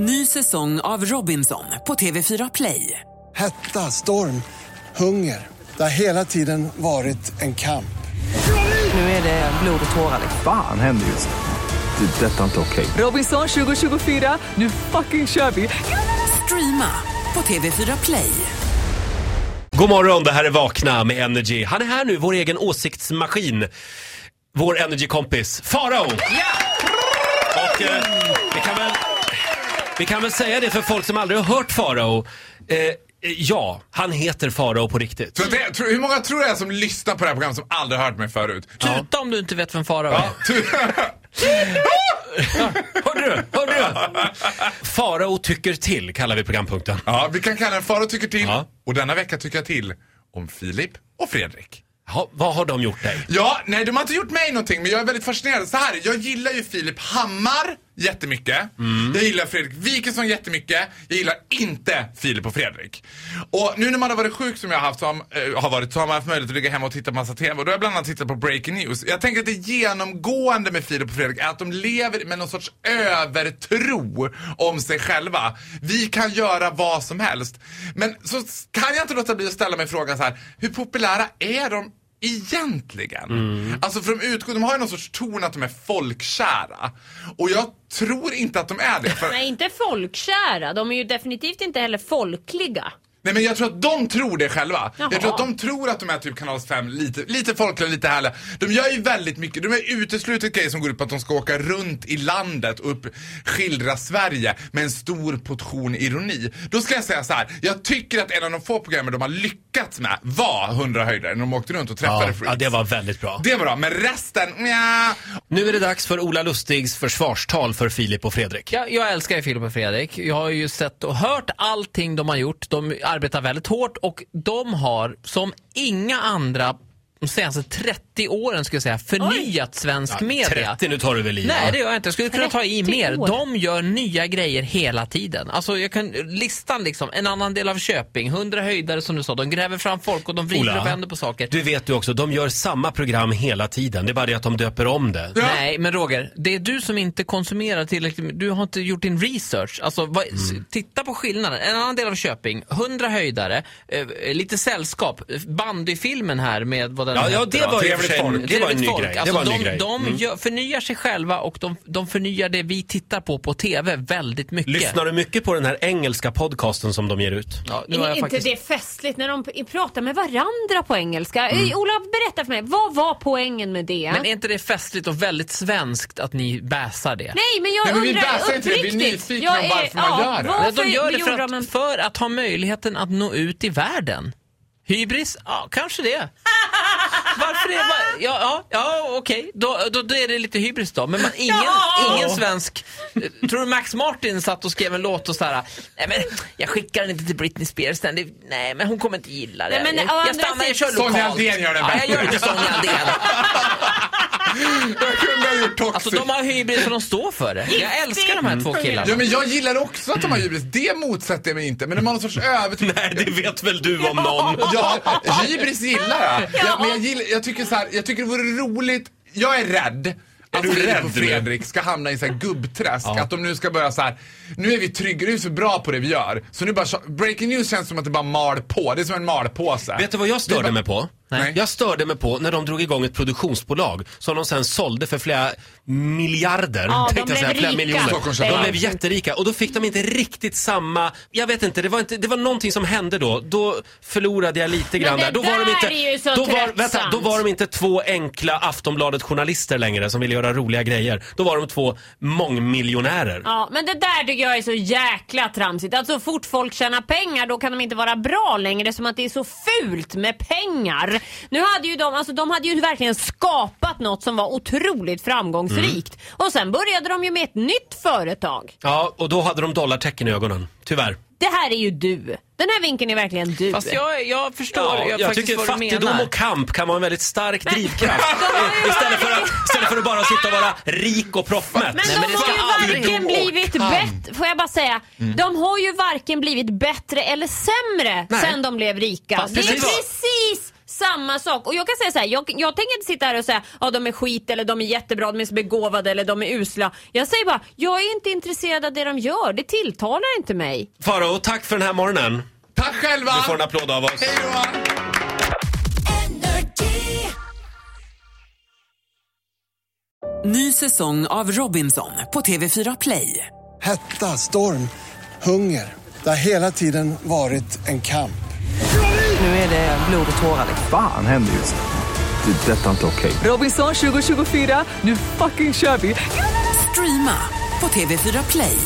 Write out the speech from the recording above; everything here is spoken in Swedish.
Ny säsong av Robinson på TV4 Play. Hetta, storm, hunger. Det har hela tiden varit en kamp. Nu är det blod och tårar. Fan händer just nu. Det. är Detta är inte okej. Robinson 2024, nu fucking kör vi! Streama på TV4 Play. God morgon, det här är Vakna med Energy. Han är här nu, vår egen åsiktsmaskin. Vår Energy-kompis, Farao! Och eh, vi, kan vi kan väl säga det för folk som aldrig har hört Farao. Eh, ja, han heter Farao på riktigt. Så det, tror, hur många tror jag som lyssnar på det här programmet som aldrig har hört mig förut? Tuta om du inte vet vem Farao är. Ja, Hörde du? Hörde du? Farao tycker till kallar vi programpunkten. ja, vi kan kalla den Faro tycker till. Ja. Och denna vecka tycker jag till om Filip och Fredrik. Ha, vad har de gjort dig? Ja, nej de har inte gjort mig någonting men jag är väldigt fascinerad. Så här, jag gillar ju Filip Hammar jättemycket. Jag gillar Fredrik Wikingsson jättemycket. Jag gillar inte Filip och Fredrik. Och nu när man har varit sjuk som jag har haft, har, eh, har varit, så har man haft möjlighet att ligga hemma och titta på massa TV. Och då har jag bland annat tittat på Breaking News. Jag tänker att det genomgående med Filip och Fredrik är att de lever med någon sorts övertro om sig själva. Vi kan göra vad som helst. Men så kan jag inte låta bli att ställa mig frågan så här, hur populära är de egentligen? Alltså för de utgår, de har ju någon sorts ton att de är folkkära. Och jag tror inte att de är det. För, Nej, inte folkkära. De är ju definitivt inte heller folkliga. Nej men jag tror att de tror det själva. Jaha. Jag tror att de tror att de är typ kanal 5, lite, lite folkliga, lite härliga. De gör ju väldigt mycket, de är uteslutet grejer som går ut på att de ska åka runt i landet och upp, skildra Sverige med en stor portion ironi. Då ska jag säga så här. jag tycker att en av de få programmen de har lyckats med var 100 höjder när de åkte runt och träffade Ja, freaks. ja, det var väldigt bra. Det var bra, men resten, nja. Nu är det dags för Ola Lustigs försvarstal för Filip och Fredrik. Jag, jag älskar ju Filip och Fredrik. Jag har ju sett och hört allting de har gjort. De arbetar väldigt hårt och de har som inga andra de senaste 30 åren skulle jag säga förnyat svensk media. 30, nu tar du väl i? Nej det gör jag inte. Jag skulle kunna ta i 30 mer. år. De gör nya grejer hela tiden. Alltså jag kan, listan liksom, en annan del av Köping, 100 höjdare som du sa. De gräver fram folk och de vrider Ola, och vänder på saker. Du vet du också, de gör samma program hela tiden. Det är bara det att de döper om det. Ja. Nej, men Roger, det är du som inte konsumerar tillräckligt. Du har inte gjort din research. Alltså, vad, Mm. Titta på skillnaden. En annan del av Köping, 100 höjdare, eh, lite sällskap. Bandyfilmen här med vad den Ja, heter ja det var, Trevligt sig, det var en Trevligt ny folk. grej. Det Alltså, var en de ny grej. de Mm. gör, förnyar sig själva och de, de förnyar det vi tittar på på TV väldigt mycket. Lyssnar du mycket på den här engelska podcasten som de ger ut? Ja, nu har Är jag inte faktiskt... det festligt när de pratar med varandra på engelska? Mm. Eh, Ola, berätta för mig. Vad var poängen med det? Men är inte det festligt och väldigt svenskt att ni bäsar det? Nej, men jag Nej, men vi undrar bäsar inte det. Vi är nyfikna om är- varför man gör det. Varför de gör det för de en- att, för att ha möjligheten att nå ut i världen. Hybris? Ja, kanske det. Varför det? Ja, ja, ja okej. Då, då, då är det lite hybris då. Men man, ingen, Ja! ingen svensk... Tror du Max Martin satt och skrev en låt och så här, nej men jag skickar den inte till Britney Spears, den, det, nej men hon kommer inte gilla det. Nej, men, jag, jag stannar, jag kör lokalt. Sonja Aldén gör den ja, jag bättre. gör inte Sonja Aldén. Jag kunde ha gjort toxic. Alltså de har hybris och de står för det. Jag älskar de här två killarna. Ja men jag gillar också att de har hybris, det motsätter jag mig inte. Men de har någon sorts övertro. Nej, det vet väl du om någon? Ja, hybris gillar jag. Ja, men jag, gillar, jag, tycker så här, jag tycker det vore roligt, jag är rädd. Att du rädd och nu? Fredrik ska hamna i så här gubbträsk. Att de nu ska börja så här. nu är vi trygga, nu är vi så bra på det vi gör. Så nu bara, breaking news känns som att det bara mal på. Det är som en malpåse. Vet du vad jag störde mig på? Nej. Jag störde mig på när de drog igång ett produktionsbolag som de sen sålde för flera miljarder. Ja, de tänkte jag säga, blev flera rika. miljoner. De blev jätterika och då fick de inte riktigt samma, jag vet inte, det var, inte, det var någonting som hände då. Då förlorade jag lite grann där. Då var, de inte, då, var, vänta, då var de inte två enkla Aftonbladet-journalister längre som ville göra roliga grejer. Då var de två mångmiljonärer. Ja, men det där tycker jag är så jäkla tramsigt. Att så fort folk tjänar pengar då kan de inte vara bra längre som att det är så fult med pengar. Nu hade ju de, alltså de hade ju verkligen skapat något som var otroligt framgångsrikt. Mm. Och sen började de ju med ett nytt företag. Ja, och då hade de dollartecken i ögonen. Tyvärr. Det här är ju du. Den här vinkeln är verkligen du. Fast jag, jag förstår Ja, jag jag tycker fattigdom menar. och kamp kan vara en väldigt stark drivkraft. Eh, istället, för att, istället för att bara sitta och vara rik och proffmätt. Men Nej, de men det har ska ju varken blivit bättre, får jag bara säga, de har ju varken blivit bättre eller sämre Nej. sen de blev rika. Fast det är precis. Samma sak. Och jag kan säga så här, jag, jag tänker inte sitta här och säga att de är skit eller de är jättebra, de är så begåvade eller de är usla. Jag säger bara, jag är inte intresserad av det de gör. Det tilltalar inte mig. Farao, tack för den här morgonen. Tack själva! Du får en applåd av oss. Hej då! Ny säsong av Robinson på TV4 Play. Hetta, storm, hunger. Det har hela tiden varit en kamp. Nu är det blod och tårar. Fan händer just nu. Det. är Detta är inte okej. Robinson 2024, nu fucking kör vi! Streama på TV4 Play.